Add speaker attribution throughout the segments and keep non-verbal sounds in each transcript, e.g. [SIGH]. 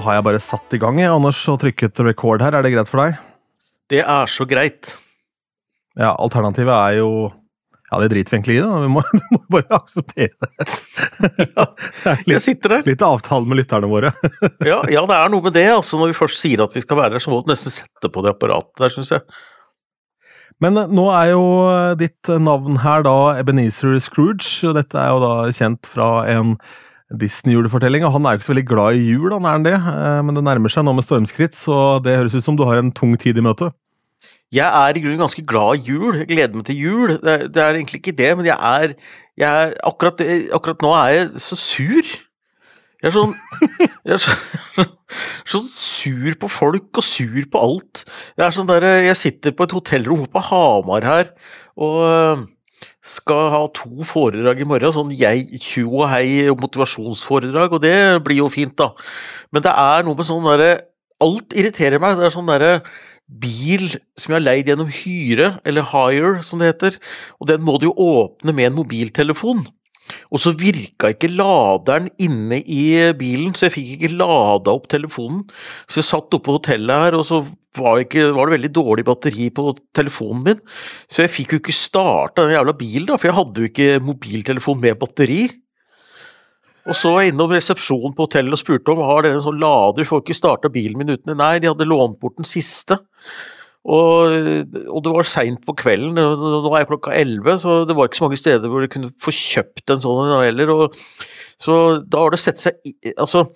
Speaker 1: Da har jeg bare satt i gang, jeg, Anders, og trykket record her. Er det greit for deg?
Speaker 2: Det er så greit.
Speaker 1: Ja, alternativet er jo Ja, det driter vi egentlig i, da. Vi må, [LAUGHS] vi må bare akseptere det.
Speaker 2: Ja, jeg sitter der.
Speaker 1: Litt avtale med lytterne våre. [LAUGHS]
Speaker 2: Ja, ja, det er noe med det. altså Når vi først sier at vi skal være der, så må vi nesten sette på det apparatet der, syns jeg.
Speaker 1: Men eh, nå er jo eh, ditt navn her da Ebenezer Scrooge, og dette er jo da kjent fra en Disney-julefortelling. og Han er jo ikke så veldig glad i jul, han er det, Eh, men det nærmer seg nå med stormskritt, så det høres ut som du har en tung tid i møte.
Speaker 2: Jeg er i grunnen ganske glad i jul. Jeg gleder meg til jul. Det, er- det er egentlig ikke det, men jeg er, jeg er akkurat, akkurat nå er jeg så sur. Jeg er sånn [LAUGHS] Jeg er så, [LAUGHS] så sur på folk og sur på alt. Jeg er sånn der, jeg sitter på et hotellrom på Hamar her og skal ha to foredrag i morgen. Sånn jeg, tjo og hei og motivasjonsforedrag, og det blir jo fint, da. Men det er noe med sånn derre Alt irriterer meg. Det er sånn derre bil som jeg har leid gjennom hyre, eller hire som det heter, og den må du jo åpne med en mobiltelefon. Og så virka ikke laderen inne i bilen, så jeg fikk ikke lada opp telefonen. Så jeg satt oppe på hotellet her, og så var, ikke, var det veldig dårlig batteri på telefonen min. Så jeg fikk jo ikke starta den jævla bilen, da, for jeg hadde jo ikke mobiltelefon med batteri. Og så var jeg innom resepsjonen på hotellet og spurte om har dere en sånn lader, får ikke starta bilen min uten det. Nei, de hadde lånt bort den siste. Og, og det var seint på kvelden, nå er klokka elleve, så det var ikke så mange steder hvor du kunne få kjøpt en sånn heller. Så da har det sett seg i Altså,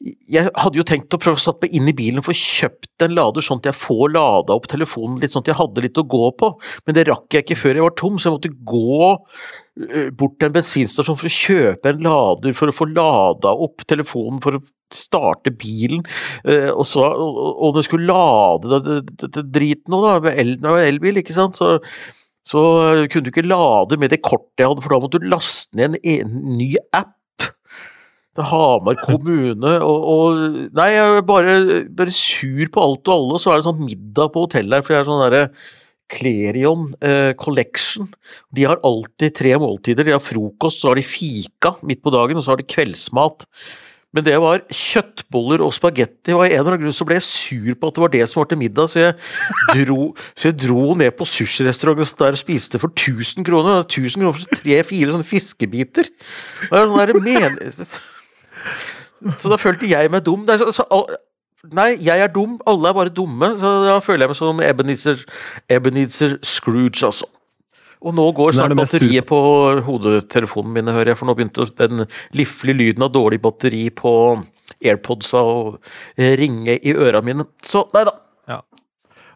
Speaker 2: jeg hadde jo tenkt å prøve å satt meg inn i bilen og få kjøpt en lader, sånn at jeg får lada opp telefonen litt, sånn at jeg hadde litt å gå på, men det rakk jeg ikke før jeg var tom, så jeg måtte gå eh, bort til en bensinstasjon for å kjøpe en lader for å få lada opp telefonen for å starte bilen, eh, og, så, og, det skulle lade det, driten nå, da, med el, elbil, ikke sant, så, så kunne du ikke lade med det kortet jeg hadde, for da måtte du laste ned en ny app til Hamar kommune og, og Nei, jeg er bare, bare sur på alt og alle, og så er det sånn middag på hotellet her, for det er sånn derre Klerion eh, Collection. De har alltid tre måltider. De har frokost, så har de fika midt på dagen, og så har de kveldsmat. Men det var kjøttboller og spagetti, og av en eller annen grunn så ble jeg sur på at det var det som var til middag, så jeg dro, så jeg dro ned på sushirestauranten der og spiste for 1000 kroner. 1000 kroner for tre-fire sånne fiskebiter. Og jeg sånn der, men... Så da følte jeg meg dum. Så, så, nei, jeg er dum, alle er bare dumme. Så da føler jeg meg som Ebenezer, Ebenezer Scrooge, altså. Og nå går snart batteriet på hodetelefonen mine, hører jeg, for nå begynte den liflige lyden av dårlig batteri på AirPodsa å ringe i øra mine. Så nei da.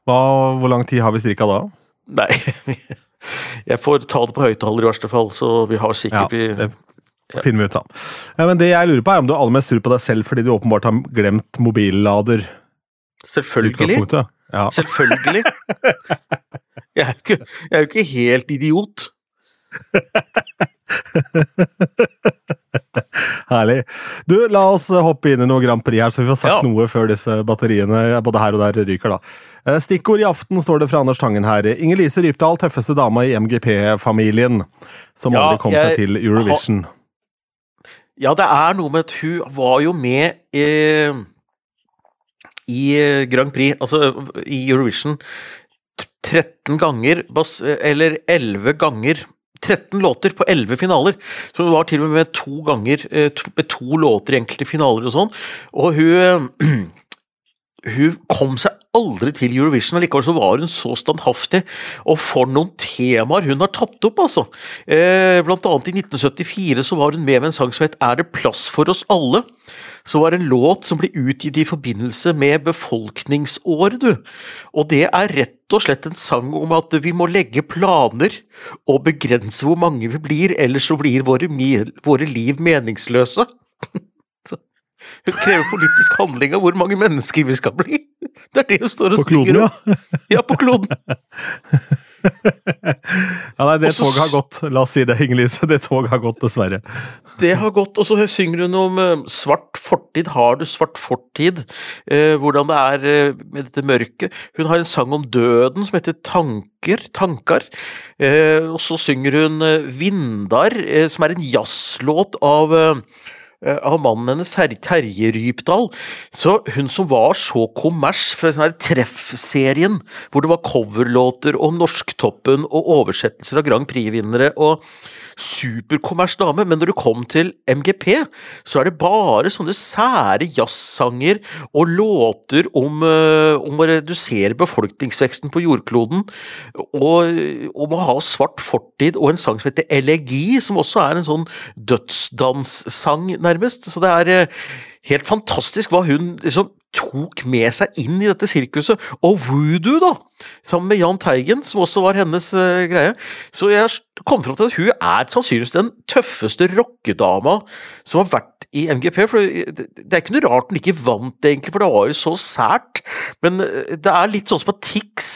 Speaker 1: Hva, hvor lang tid har vi strikka da?
Speaker 2: Nei. [LAUGHS] Jeg får ta det på høyttaler i verste fall, så vi har sikkert ja,
Speaker 1: det finner vi ut av. Ja, men det jeg lurer på er om du er aller mest sur på deg selv fordi du åpenbart har glemt mobillader.
Speaker 2: Selvfølgelig.
Speaker 1: Ja. [LAUGHS]
Speaker 2: Selvfølgelig. Jeg er jo ikke, helt idiot. [LAUGHS]
Speaker 1: Herlig. Du, la oss hoppe inn i noe Grand Prix her, så vi får sagt
Speaker 2: Ja.
Speaker 1: noe før disse batteriene både her og der ryker. da. Eh, Stikkord i aften står det fra Anders Tangen her. Inger-Lise Rypdal, tøffeste dama i MGP-familien, som
Speaker 2: Ja,
Speaker 1: aldri kom
Speaker 2: jeg
Speaker 1: seg til Eurovision.
Speaker 2: Ja, det er noe med at hun var jo med i, i eh, Grand Prix, altså i Eurovision, 13 ganger, eller 11 ganger 13 låter på 11 finaler, så hun var til og med med to ganger eh, med to låter i enkelte finaler og sånn. Og hun [CLEARS THROAT] hun kom seg aldri til Eurovision, og likevel så var hun så standhaftig. Og for noen temaer hun har tatt opp, altså. Eh, blant annet i 1974 så var hun med med en sang som het Er det plass for oss alle? Så var det en låt som ble utgitt i forbindelse med befolkningsåret, du. Og det er rett og slett en sang om at vi må legge planer og begrense hvor mange vi blir, ellers så blir våre, våre liv meningsløse. [LAUGHS] Hun krever politisk handling av hvor mange mennesker vi skal bli. Det er det hun står og
Speaker 1: På kloden,
Speaker 2: synger
Speaker 1: ja. [LAUGHS]
Speaker 2: Ja, på kloden. [LAUGHS]
Speaker 1: ja nei, det
Speaker 2: Og
Speaker 1: toget har gått. La oss si det, Inger-Lise. Det toget har gått, dessverre. [LAUGHS]
Speaker 2: Det har gått. Og så synger hun om eh, svart fortid. Har du svart fortid? Eh, hvordan det er eh, med dette mørket. Hun har en sang om døden som heter Tanker. Tankar. Eh, og så synger hun Vindar, som er en jazzlåt av av mannen hennes, Terje Rypdal. Så hun som var så kommers fra sånn Treff-serien, hvor det var coverlåter og Norsktoppen og oversettelser av Grand Prix-vinnere og superkommers dame, men når du kom til MGP, så er det bare sånne sære jazzsanger og låter om, eh, om å redusere befolkningsveksten på jordkloden, og om å ha svart fortid, og en sang som heter Elegi, som også er en sånn dødsdanssang, nærmest. Så det er eh, helt fantastisk hva hun liksom tok med seg inn i dette sirkuset. Og voodoo, da! Sammen med Jahn Teigen, som også var hennes uh, greie. Så jeg kom fram til at hun er sannsynligvis den tøffeste rockedama som har vært i MGP. For det, er ikke noe rart hun ikke vant, egentlig, for det var jo så sært. Men eh, det er litt sånn som at Tix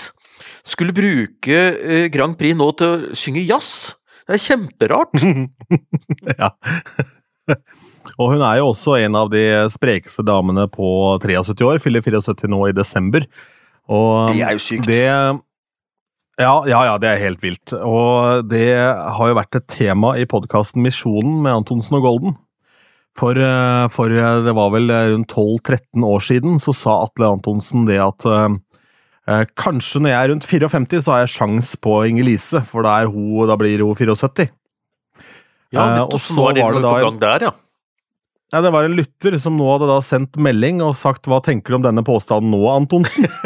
Speaker 2: skulle bruke uh, Grand Prix nå til å synge jazz. Det er kjemperart. [LAUGHS]
Speaker 1: ja. Og hun er jo også en av de sprekeste damene på 73 år. Fyller 74 nå i desember. Og
Speaker 2: Det er jo sykt.
Speaker 1: Det, ja, ja, ja, det er helt vilt. Og det har jo vært et tema i podkasten Misjonen med Antonsen og Golden. For, eh, for eh, det var vel rundt 12-13 år siden så sa Atle Antonsen det at eh, eh, kanskje når jeg er rundt 54, så har jeg sjans på Inger-Lise, for da, er hun, da blir hun 74.
Speaker 2: Ja,
Speaker 1: Eh, og
Speaker 2: så
Speaker 1: var det
Speaker 2: noe
Speaker 1: da
Speaker 2: på gang der, ja.
Speaker 1: Ja, Det var en lytter som nå hadde da sendt melding og sagt 'hva tenker du om denne påstanden nå, Antonsen'? [LAUGHS]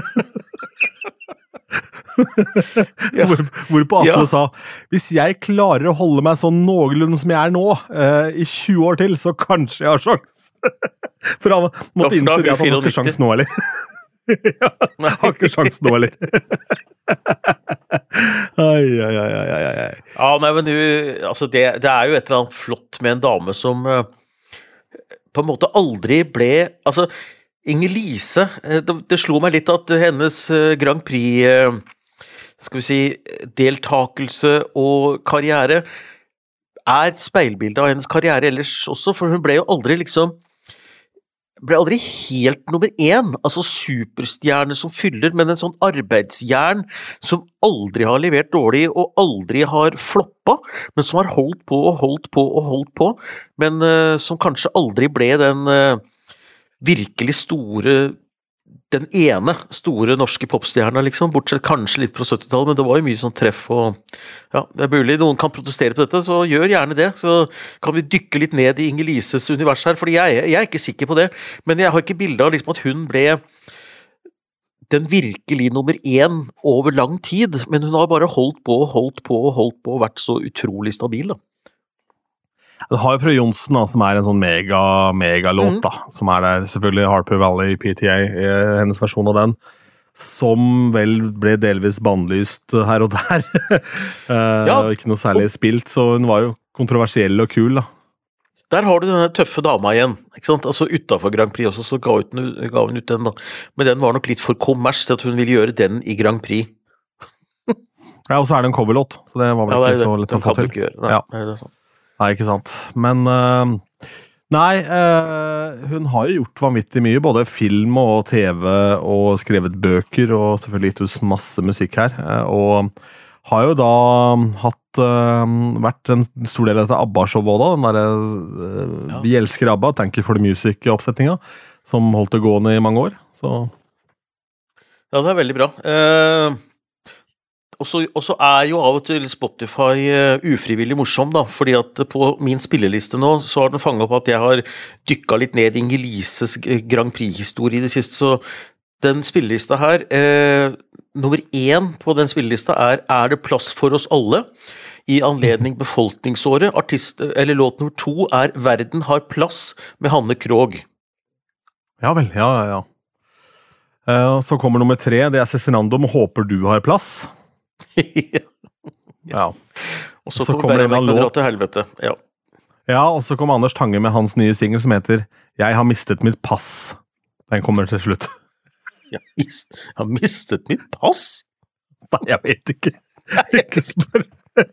Speaker 2: Ja.
Speaker 1: Hvor, hvorpå Atle
Speaker 2: Ja.
Speaker 1: sa 'hvis jeg klarer å holde meg sånn noenlunde som jeg er nå, eh, i 20 år til, så kanskje jeg har sjans'. [LAUGHS] For han måtte innse at [LAUGHS] han har ikke sjans nå heller. ja, har ikke sjans nå heller. ai, ai, ai, ai, ai, ai.
Speaker 2: Ja, nei, men du, altså det, det er jo et eller annet flott med en dame som eh, på en måte aldri ble Altså, Inger-Lise eh, det, det slo meg litt at hennes eh, Grand Prix eh, Skal vi si deltakelse og karriere er et speilbilde av hennes karriere ellers også, for hun ble jo aldri liksom ble aldri helt nummer én, altså superstjerne som fyller, men en sånn arbeidsjern som aldri har levert dårlig og aldri har floppa, men som har holdt på og holdt på og holdt på, men uh, som kanskje aldri ble den uh, virkelig store den ene store norske popstjerna, liksom, bortsett kanskje litt fra 70-tallet, men det var jo mye sånn treff og Ja, det er mulig noen kan protestere på dette, så gjør gjerne det. Så kan vi dykke litt ned i Inger-Lises univers her, fordi jeg, jeg er ikke sikker på det. Men jeg har ikke bilde av liksom at hun ble den virkelig nummer én over lang tid, men hun har bare holdt på og holdt på og holdt på og vært så utrolig stabil, da.
Speaker 1: Du har jo Fru Johnsen, da, som er en sånn mega, megalåt,
Speaker 2: mm.
Speaker 1: da. Som er der, selvfølgelig Harper Valley PTA, eh, hennes versjon av den. Som vel ble delvis bannlyst her og der. [LAUGHS] Eh,
Speaker 2: Ja.
Speaker 1: ikke noe særlig spilt, så hun var jo kontroversiell og kul, da.
Speaker 2: Der har du denne tøffe dama igjen. ikke sant? Altså Utafor Grand Prix også, så ga, ut, ga hun ut den, da. Men den var nok litt for kommers til at hun ville gjøre den i Grand Prix.
Speaker 1: Ja, Og så er det en coverlåt, så det var vel
Speaker 2: Ja,
Speaker 1: ikke
Speaker 2: det,
Speaker 1: så lett å få til.
Speaker 2: gjøre. Nei,
Speaker 1: Ja.
Speaker 2: det er sant.
Speaker 1: Nei, ikke sant. Men eh, Nei, eh, hun har jo gjort vanvittig mye. Både film og TV, og skrevet bøker, og selvfølgelig gitt ut masse musikk her. eh, og har jo da hatt eh, vært en stor del av dette ABBA-showet òg. Den derre
Speaker 2: Ja.
Speaker 1: Vi elsker ABBA, Thank you for the music-oppsetninga. Som holdt det gående i mange år. Så
Speaker 2: Ja, det er veldig bra. Eh, og så er jo av og til Spotify eh, ufrivillig morsom, da. fordi at på min spilleliste nå så har den fanga opp at jeg har dykka litt ned i Inger-Lises Grand Prix-historie i det siste. Så den spillelista her eh, Nummer én på den spillelista er Er det plass for oss alle? I anledning befolkningsåret. Artist, eller låt nummer to er Verden har plass med Hanne Krogh.
Speaker 1: ja vel, ja, ja, ja. Eh, så kommer nummer tre. Det er Cezinando med 'Håper du har plass'. [LAUGHS] Ja.
Speaker 2: Og så,
Speaker 1: Så
Speaker 2: kommer
Speaker 1: kommer det en låt.
Speaker 2: til helvete. Ja.
Speaker 1: Ja, og så kom Anders Tange med hans nye singel som heter 'Jeg har mistet mitt pass'. Den kommer til slutt. [LAUGHS]
Speaker 2: Jeg, mist, jeg har mistet mitt pass!
Speaker 1: Nei, jeg vet ikke. Ikke spør. [LAUGHS]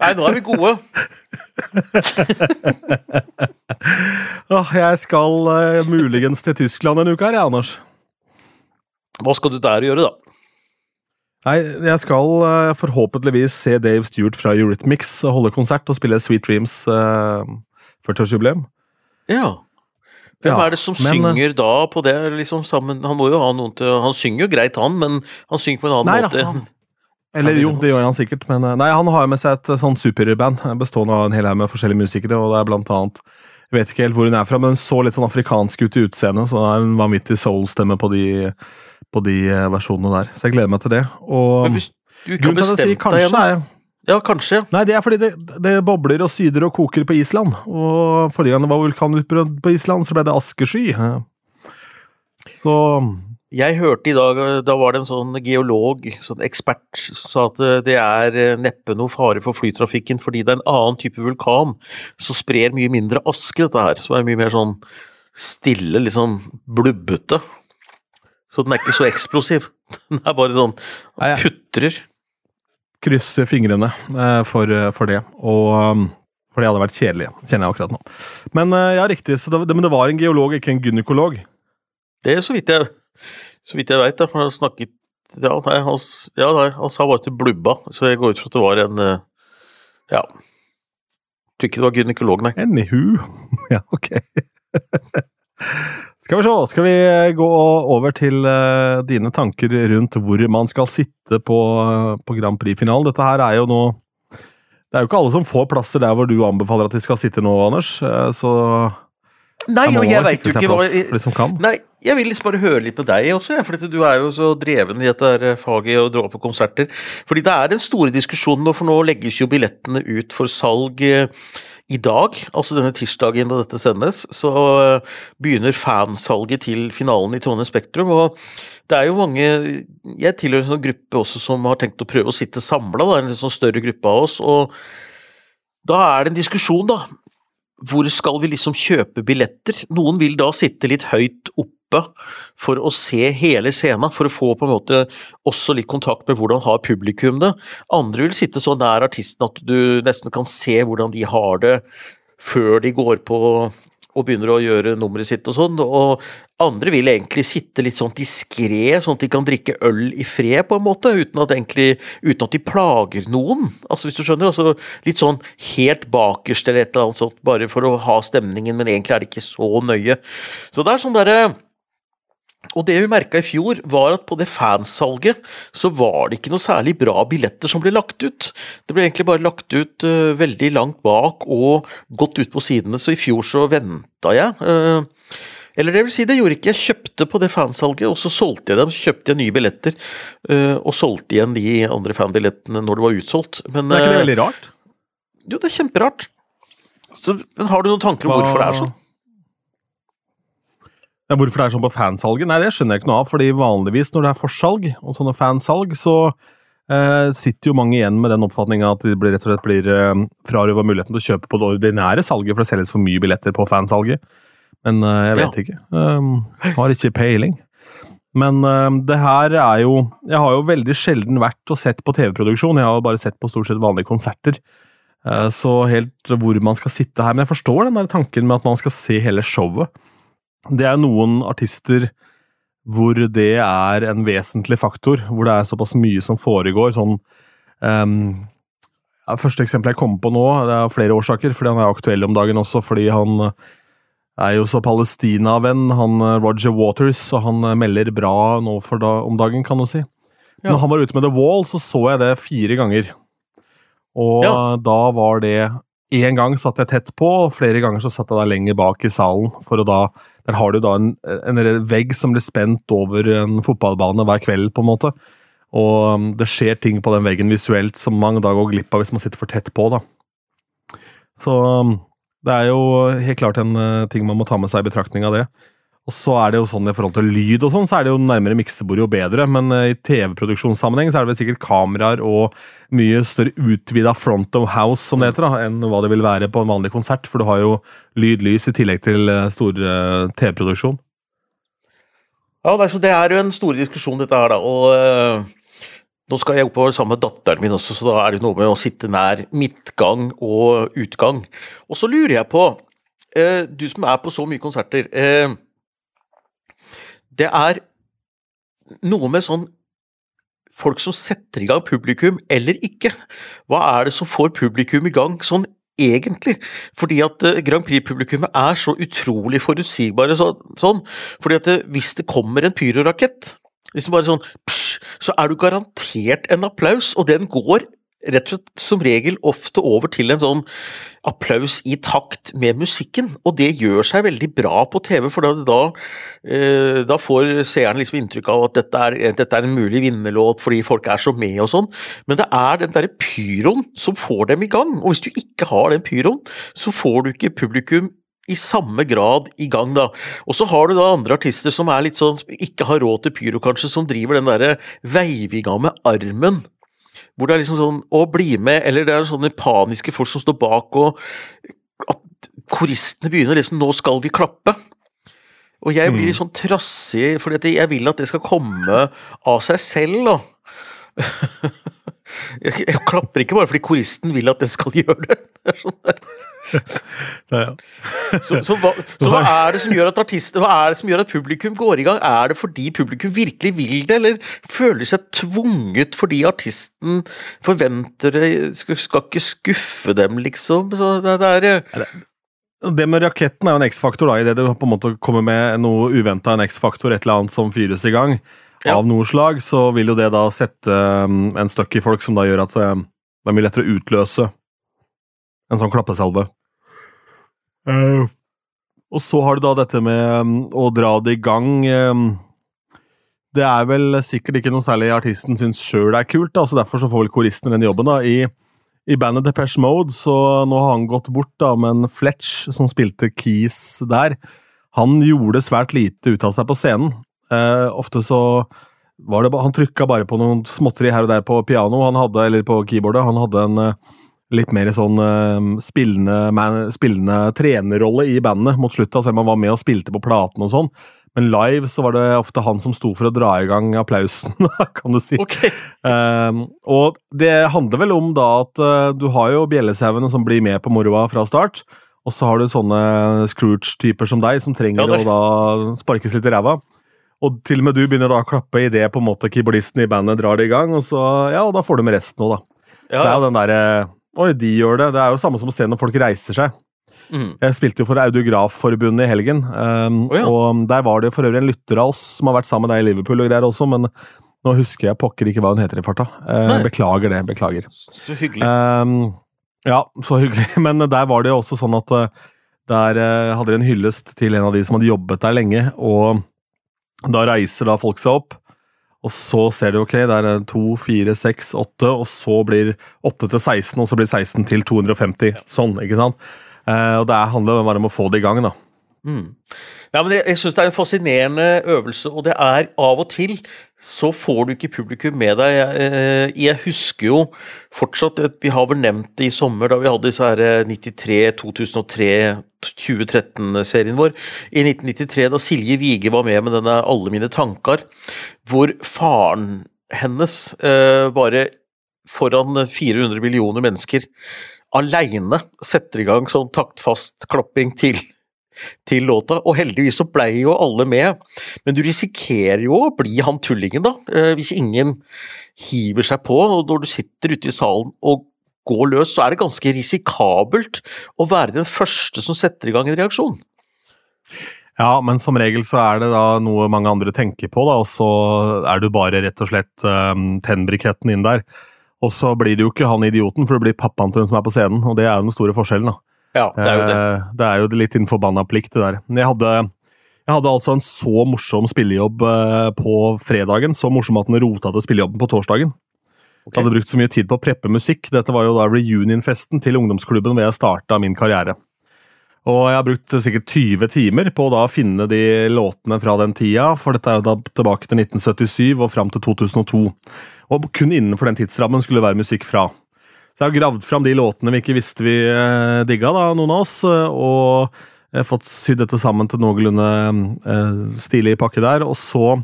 Speaker 2: Nei, nå er vi gode.
Speaker 1: Åh, jeg skal uh, muligens til Tyskland en uke her, jeg, Anders.
Speaker 2: Hva skal du der gjøre, da?
Speaker 1: Nei, jeg skal eh, forhåpentligvis se Dave Stewart fra Eurythmics holde konsert og spille Sweet Dreams uh, 40-årsjubileum.
Speaker 2: Ja. Hvem
Speaker 1: Ja,
Speaker 2: er det som
Speaker 1: men, eh,
Speaker 2: synger da på det, liksom sammen Han må jo ha noen til Han synger jo greit, han, men han synger på en annen
Speaker 1: Nei da,
Speaker 2: måte.
Speaker 1: han- [LAUGHS] Eller jo, det gjør han sikkert, men eh, nei, han har med seg et eh, sånn superband eh, bestående av en hel haug med forskjellige musikere, og det er blant annet Jeg vet ikke helt hvor hun er fra, men hun så litt sånn afrikansk ut i utseendet, så hun var midt i soul-stemme på på de eh, versjonene der. Så jeg gleder meg til det. Og
Speaker 2: Men hvis du ikke har
Speaker 1: sier
Speaker 2: deg
Speaker 1: kanskje,
Speaker 2: ennå
Speaker 1: er
Speaker 2: Ja, kanskje.
Speaker 1: Nei, det er fordi det, det bobler og syder og koker på Island. Og forrige gang det var vulkanutbrudd på Island, så ble det askesky. Så
Speaker 2: Jeg hørte i dag, da var det en sånn geolog, sånn ekspert, sa at eh, det er eh, neppe noe fare for flytrafikken fordi det er en annen type vulkan som sprer mye mindre aske, dette her. Som er mye mer sånn stille, litt sånn blubbete. Så den er ikke så eksplosiv. [LAUGHS] Den er bare sånn putrer.
Speaker 1: krysser fingrene eh, for, for det. Og um, For det hadde vært kjedelig, kjenner jeg akkurat nå. Men eh, ja, riktig. Så det, men det var en geolog, ikke en gynekolog.
Speaker 2: Det er så vidt jeg, så vidt jeg veit, for han snakket ja nei, han, ja, nei, han sa bare til blubba, så jeg går ut fra at det var en Ja. Ja. Tror ikke det var gynekolog, nei.
Speaker 1: Anywho. [LAUGHS] Ja, ok. [LAUGHS] Skal vi se, skal vi gå over til eh, dine tanker rundt hvor man skal sitte på, på Grand Prix-finalen. Dette her er jo nå Det er jo ikke alle som får plasser der hvor du anbefaler at de skal sitte nå, Anders. eh, Så
Speaker 2: Nei, og jeg veit jo ikke hva
Speaker 1: jeg.
Speaker 2: Nei, jeg vil liksom bare høre litt med deg også, for du er jo så dreven i dette her faget og drar på konserter. Fordi det er den store diskusjonen nå, for nå legges jo billettene ut for salg eh, i dag, altså denne tirsdagen da dette sendes, så eh, begynner fansalget til finalen i Trondheim Spektrum. Og det er jo mange Jeg tilhører en sånn gruppe også som har tenkt å prøve å sitte samla, en litt sånn større gruppe av oss. og da er det en diskusjon, da. Hvor skal vi liksom kjøpe billetter? Noen vil da sitte litt høyt oppe for å se hele scenen, for å få på en måte også litt kontakt med hvordan har publikum det. Andre vil sitte så nær artisten at du nesten kan se hvordan de har det før de går på og begynner å gjøre nummeret sitt og sånn. Og andre vil egentlig sitte litt sånn diskré, sånn at de kan drikke øl i fred, på en måte, uten at, egentlig, uten at de plager noen. Altså, hvis du skjønner. Altså, litt sånn helt bakerst eller et eller annet sånt, bare for å ha stemningen, men egentlig er det ikke så nøye. Så det er sånn derre og det vi merka i fjor, var at på det fansalget så var det ikke noe særlig bra billetter som ble lagt ut. Det ble egentlig bare lagt ut uh, veldig langt bak og godt ut på sidene, så i fjor så venta jeg. Uh, eller det vil si, det gjorde ikke jeg. kjøpte på det fansalget, og så solgte jeg dem. Så kjøpte jeg nye billetter, uh, og solgte igjen de andre fanbillettene når det var utsolgt. Men,
Speaker 1: det er ikke det veldig rart?
Speaker 2: jo, det er kjemperart. Så, men har du noen tanker om hvorfor det er sånn?
Speaker 1: Ja, hvorfor det er sånn på fansalget? Nei, det skjønner jeg ikke noe av, fordi vanligvis når det er forsalg og sånne fansalg, så eh, sitter jo mange igjen med den oppfatninga at de blir, rett og slett blir eh, frarøva muligheten til å kjøpe på det ordinære salget, for det selges for mye billetter på fansalget. Men eh, jeg vet ikke. Um, har ikke peiling. Men eh, det her er jo Jeg har jo veldig sjelden vært og sett på TV-produksjon, jeg har bare sett på stort sett vanlige konserter. Eh, så helt hvor man skal sitte her Men jeg forstår den der tanken med at man skal se hele showet. Det er noen artister hvor det er en vesentlig faktor, hvor det er såpass mye som foregår. sånn um, ja, Første eksempel jeg kommer på nå, det er flere årsaker, fordi han er aktuell om dagen også, fordi han er jo så Palestina-venn, han eh, Roger Waters, og han eh, melder bra nå for da, om dagen, kan du si.
Speaker 2: Ja.
Speaker 1: Når han var ute med The Wall, så så jeg det fire ganger. Og
Speaker 2: Ja.
Speaker 1: da var det Én gang satt jeg tett på, og flere ganger så satt jeg da lenger bak i salen. for å da, Der har du da en, en vegg som blir spent over en fotballbane hver kveld, på en måte. Og um, det skjer ting på den veggen visuelt som man da går glipp av hvis man sitter for tett på. da. Så um, det er jo helt klart en uh, ting man må ta med seg i betraktning av det. Og så er det jo sånn i forhold til lyd og sånn, så er det jo nærmere miksebordet jo bedre, men uh, i TV-produksjonssammenheng så er det vel sikkert kameraer og mye større utvida front of house, som det heter, da, enn hva det vil være på en vanlig konsert, for du har jo lyd, lys i tillegg til uh, stor uh, TV-produksjon.
Speaker 2: Ja, det er, så det er jo en stor diskusjon, dette her, da. Og nå skal jeg oppover sammen med datteren min også, så da er det noe med å sitte nær midtgang og utgang. Og så lurer jeg på, du som er på så mye konserter Det er noe med sånn folk som setter i gang publikum, eller ikke. Hva er det som får publikum i gang sånn egentlig. Fordi at uh, Grand Prix-publikummet er så utrolig forutsigbare så, sånn. Fordi at uh, hvis det kommer en pyrorakett, liksom bare sånn psh, så er du garantert en applaus, og den går rett og slett som regel ofte over til en sånn applaus i takt med musikken, og det gjør seg veldig bra på TV, for da, da, da får seeren liksom inntrykk av at dette er, dette er, en mulig vinnerlåt fordi folk er så med og sånn, men det er den derre pyroen som får dem i gang, og hvis du ikke har den pyroen, så får du ikke publikum i samme grad i gang, da. Og så har du da andre artister som er litt sånn, ikke har råd til pyro, kanskje, som driver den derre veivinga med armen hvor det er liksom sånn Å, bli med, eller det er sånne paniske folk som står bak, og at koristene begynner liksom Nå skal vi klappe. Og jeg blir litt mm. sånn trassig, fordi jeg vil at det skal komme av seg selv, da. [LAUGHS] Jeg, jeg, klapper ikke bare fordi koristen vil at den skal gjøre det. det sånn så, så, så, hva, så, hva, er det som gjør at artister, hva er det som gjør at publikum går i gang? Er det fordi publikum virkelig vil det, eller føler seg tvunget fordi artisten forventer det? Skal, skal ikke skuffe dem, liksom? Så det, det er
Speaker 1: det med raketten er jo en X-faktor, da, idet du på en måte kommer med noe uventa, en X-faktor, et eller annet som fyres i gang av noe slag, så vil jo det da sette um, en støkk i folk som da gjør at um, det er mye lettere å utløse en sånn klappesalve. Uh, og så har du da dette med um, å dra det i gang. Det er vel sikkert ikke noe særlig artisten syns sjøl er kult, da, så derfor så får vel koristen den jobben. da. I, i bandet Depeche Mode, så nå har han gått bort, da, men Fletch, som spilte Keys der, han gjorde svært lite ut av seg på scenen. Uh, ofte så var det Han trykka bare på noen småtteri her og der på piano, han hadde, eller på keyboardet. Han hadde en uh, litt mer sånn uh, spillende, man, spillende trenerrolle i bandet mot slutta, selv om han var med og spilte på platen og sånn. Men live så var det ofte han som sto for å dra i gang applausen, [LAUGHS] kan du si.
Speaker 2: Okay.
Speaker 1: Um, og det handler vel om da at uh, du har jo bjellesauene som blir med på moroa fra start, og så har du sånne Scrooge-typer som deg, som trenger ja, å da sparkes litt i ræva. Og til og med du begynner da å klappe idet på en måte keyboardisten i bandet drar det i gang, og så, ja, og da får du med resten òg, da. Ja. Det er jo den derre Oi, de gjør det. Det er jo samme som å se når folk reiser seg. Mm. Jeg spilte jo for Audiografforbundet i helgen, um, oh, ja. og der var det for øvrig en lytter av oss som har vært sammen med deg i Liverpool og greier også, men nå husker jeg pokker ikke hva hun heter i farta. Uh, beklager det, beklager.
Speaker 2: Så hyggelig. Um,
Speaker 1: ja, så hyggelig. [LAUGHS] Men der var det jo også sånn at uh, der uh, hadde de en hyllest til en av de som hadde jobbet der lenge, og da reiser da folk seg opp, og så ser de ok, det er 2, 4, 6, 8, og så blir 8 til 16, og så blir 16 til 250. Sånn, ikke sant? Eh, og det handler bare om å få det i gang, da.
Speaker 2: Mm. Ja, men jeg, jeg syns det er en fascinerende øvelse, og det er av og til så får du ikke publikum med deg. Jeg, eh, jeg husker jo fortsatt at Vi har vel nevnt det i sommer, da vi hadde disse her 93, 2003, 2013-serien vår. I 1993, da Silje Vige var med med denne 'Alle mine tanker', hvor faren hennes eh, bare foran 400 millioner mennesker aleine setter i gang sånn taktfast klapping til til låta, og heldigvis så blei jo alle med. Men du risikerer jo å bli han tullingen, da, eh, hvis ingen hiver seg på. og Når du sitter ute i salen og går løs, så er det ganske risikabelt å være den første som setter i gang en reaksjon.
Speaker 1: Ja, men som regel så er det da noe mange andre tenker på, da, og så er du bare rett og slett um, tennbriketten inn der. Og så blir det jo ikke han idioten, for det blir pappaen til hun som er på scenen, og det er jo den store forskjellen. da.
Speaker 2: Ja, det er jo det. Eh,
Speaker 1: det er jo litt innenfor banna plikt, det der. Jeg hadde, jeg hadde altså en så morsom spillejobb eh, på fredagen, så morsom at den rota til spillejobben på torsdagen. Okay. Jeg hadde brukt så mye tid på å preppe musikk. Dette var jo da reunionfesten til ungdomsklubben hvor jeg starta min karriere. Og jeg har brukt sikkert 20 timer på å finne de låtene fra den tida, for dette er jo da tilbake til 1977 og fram til 2002. Og kun innenfor den tidsrammen skulle det være musikk fra. Så jeg har gravd fram de låtene vi ikke visste vi eh, digga, da, noen av oss, eh, og fått sydd dette sammen til noenlunde eh, stilig pakke der. Og så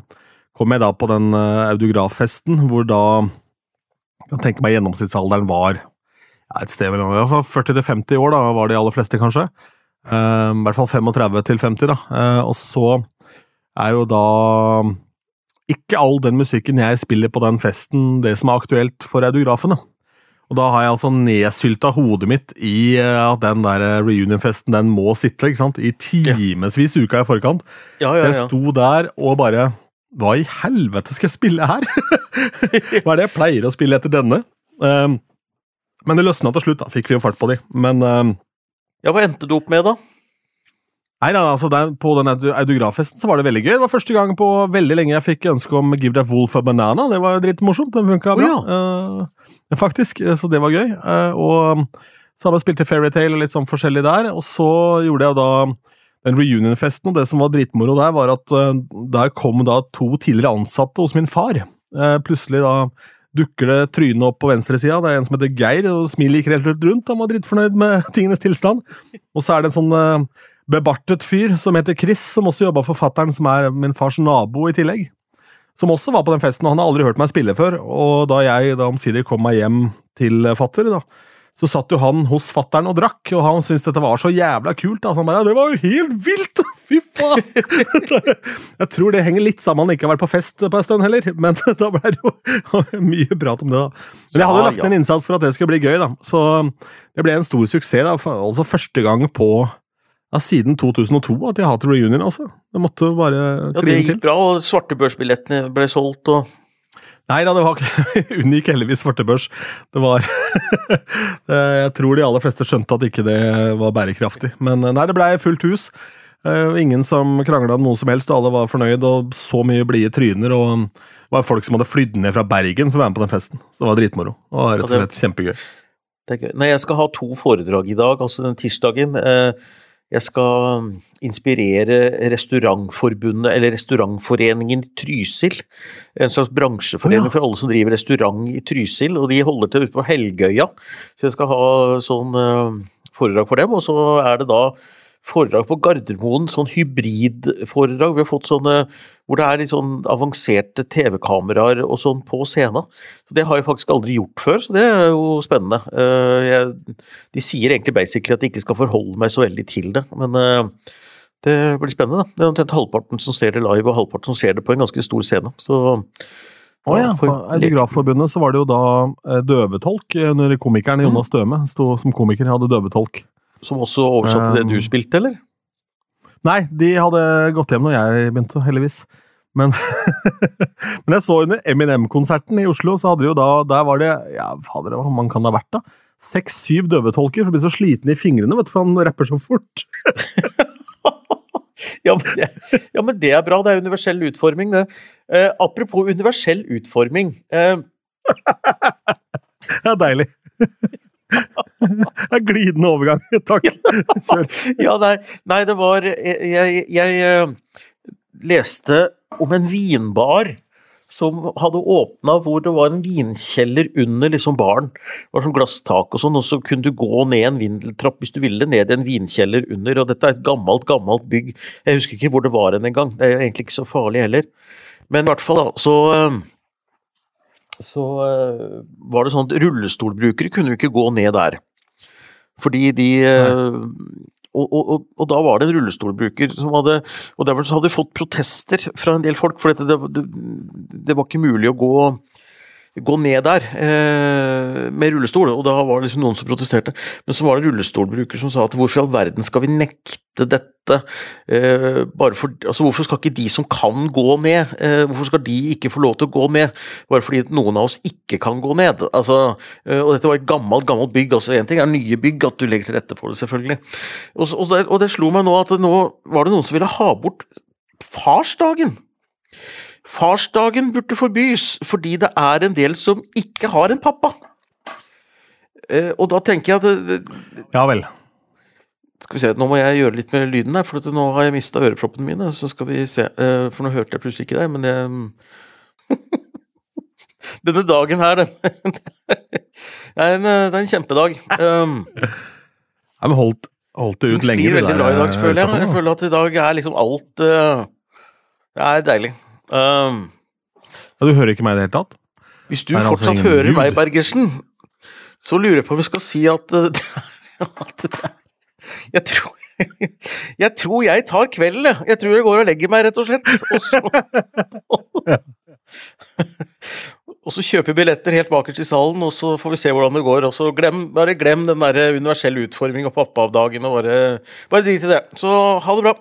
Speaker 1: kom jeg da på den autograffesten, hvor da Jeg kan tenke meg gjennomsnittsalderen var et sted mellom 40 til 50 år, da var de aller fleste, kanskje. Uh, I hvert fall 35 til 50, da. Uh, og så er jo da ikke all den musikken jeg spiller på den festen, det som er aktuelt for autografene. Og da har jeg altså nedsylta hodet mitt i eh, at den der eh, reunionfesten den må sitte ikke sant? i timevis uka i forkant.
Speaker 2: Ja,
Speaker 1: Så
Speaker 2: ja,
Speaker 1: jeg sto der og bare Hva i helvete skal jeg spille her? [LAUGHS] Hva er det jeg pleier å spille etter denne? Um, men det løsna til slutt, da. Fikk vi jo fart på de. Men um,
Speaker 2: ja, hva endte du opp med, da?
Speaker 1: Nei, altså der, På den auto- autograffesten så var det veldig gøy. Det var første gang på veldig lenge jeg fikk ønske om Give That Wolf a Banana. Det var dritmorsomt. Den funka bra. Eh, faktisk, eh, så det var gøy. Uh, og så har jeg spilt til Fairytale og litt sånn forskjellig der. Og så gjorde jeg da den reunion-festen, og det som var dritmoro der, var at uh, der kom da to tidligere ansatte hos min far. Plutselig da dukker det trynet opp på venstresida. Det er en som heter Geir, og smilet gikk helt rundt. Han var dritfornøyd med [LAUGHS] tingenes tilstand. Og så er det en sånn bebartet fyr som heter Chris, som også jobba for fattern, som er min fars nabo i tillegg. Som også var på den festen, og han har aldri hørt meg spille før. Og da jeg da omsider kom meg hjem til fatter, da, så satt jo han hos fattern og drakk, og han syntes dette var så jævla kult. Da. Så han bare, ja, det var jo helt vilt! [LAUGHS] Fy faen! [LAUGHS] jeg tror det henger litt sammen, han ikke har vært på fest på en stund heller, men [LAUGHS] da ble det jo mye prat om det, da. Men jeg hadde jo lagt ned en innsats for at det skulle bli gøy, da. Så det ble en stor suksess, da. Altså første gang på ja, siden 2002 at jeg har hatt reunion, altså. Det måtte bare
Speaker 2: Ja, Det
Speaker 1: kline til.
Speaker 2: gikk bra, og svartebørsbillettene ble solgt, og
Speaker 1: Nei da, det var ikke [LAUGHS] unngikk heldigvis svartebørs. Det var [LAUGHS] Jeg tror de aller fleste skjønte at ikke det var bærekraftig. Men nei, det blei fullt hus. Eh, Ingen som krangla om noe som helst, og alle var fornøyd, og så mye blide tryner. Og det var folk som hadde flydd ned fra Bergen for å være med på den festen. Så det var dritmoro. Og rett og slett kjempegøy.
Speaker 2: det er gøy. Nei, jeg skal ha to foredrag i dag, altså den tirsdagen. Eh, Jeg skal mm, inspirere Restaurantforbundet, eller Restaurantforeningen Trysil. En slags bransjeforening
Speaker 1: oh, ja.
Speaker 2: for alle som driver restaurant i Trysil, og de holder til ute på Helgøya. Så jeg skal ha sånn eh, foredrag for dem, og så er det da foredrag på Gardermoen, sånn hybridforedrag. Vi har fått sånne hvor det er litt sånn avanserte TV-kameraer og sånn på scenen. Så Det har jeg faktisk aldri gjort før, så det er jo spennende. Eh, jeg, de sier egentlig basically at jeg ikke skal forholde meg så veldig til det, men eh, det blir spennende. da. Det er omtrent halvparten som ser det live, og halvparten som ser det på en ganske stor scene. Så
Speaker 1: Å ja,
Speaker 2: for-
Speaker 1: Autografforbundet så var det jo da eh, døvetolk når komikeren Jonas Døme Sto som komiker, hadde døvetolk.
Speaker 2: Som også oversatte det
Speaker 1: Um,
Speaker 2: du spilte, eller?
Speaker 1: Nei, de hadde gått hjem når jeg begynte, heldigvis. Men, [LAUGHS] men jeg så under Eminem-konserten i Oslo, så hadde de jo da Der var det Ja, fader, hva man kan det ha vært, da? Seks-syv døvetolker, for de blir så slitne i fingrene, vet du, for han rapper så fort. [LAUGHS]
Speaker 2: Ja men, det, ja, men det er bra. Det er universell utforming, det. Eh, apropos universell utforming. Eh, [LAUGHS]
Speaker 1: Det er deilig. Det er glidende overgang. [LAUGHS] Takk.
Speaker 2: Ja, nei, nei, det var Jeg, jeg, eh, leste om en vinbar som hadde åpna hvor det var en vinkjeller under liksom baren. Det var sånn glasstak og sånn, og så kunne du gå ned en vindeltrapp hvis du ville, ned i en vinkjeller under. Og dette er et gammelt, gammelt bygg. Jeg husker ikke hvor det var en engang. Det er egentlig ikke så farlig heller. Men i hvert fall, da, så eh, så eh, var det sånn at rullestolbrukere kunne jo ikke gå ned der. Fordi de eh, og, og, og, da var det en rullestolbruker som hadde Og derfor hadde de fått protester fra en del folk, for det, det, det var ikke mulig å gå gå ned der eh, med rullestol, og da var det liksom noen som protesterte. Men så var det rullestolbrukere som sa at hvorfor i all verden skal vi nekte dette? Eh, bare for, altså Hvorfor skal ikke de som kan gå ned, eh, hvorfor skal de ikke få lov til å gå ned? Bare fordi noen av oss ikke kan gå ned. Altså, eh, og dette var et gammelt gammelt bygg. altså Én ting er nye bygg, at du legger til rette for det, selvfølgelig. Og, og, det, og det slo meg nå at nå var det noen som ville ha bort farsdagen. Farsdagen burde forbys, fordi det er en del som ikke har en pappa. Eh, og da tenker jeg at det, det,
Speaker 1: Ja vel.
Speaker 2: Skal vi se, nå må jeg gjøre litt med lyden her, for at nå har jeg mista øreproppene mine. Så skal vi se, eh, for nå hørte jeg plutselig ikke deg, men det [LAUGHS] Denne dagen her, den [LAUGHS] det er en, eh, det er en kjempedag. Um,
Speaker 1: Ja, men holdt, holdt det ut lenge.
Speaker 2: sklir
Speaker 1: blir
Speaker 2: veldig bra i dag,
Speaker 1: eh,
Speaker 2: føler jeg. Jeg føler at i dag er liksom alt eh, Det er deilig. Um.
Speaker 1: Ja, du hører ikke meg i det hele tatt?
Speaker 2: Hvis du
Speaker 1: fortsatt altså
Speaker 2: fortsatt hører
Speaker 1: lyd?
Speaker 2: meg, Bergersen, så lurer jeg på om vi skal si at, eh, det er- at det er, jeg, tror, [LAUGHS] jeg tror jeg tar kvelden, jeg. Jeg tror jeg går og legger meg, rett og slett. Og så, [LAUGHS] Og så kjøper billetter helt bakerst i salen, og så får vi se hvordan det går. Og så glem, bare glem den der universelle utforming og pappa av dagen, og bare, bare drit i det. Så ha det bra.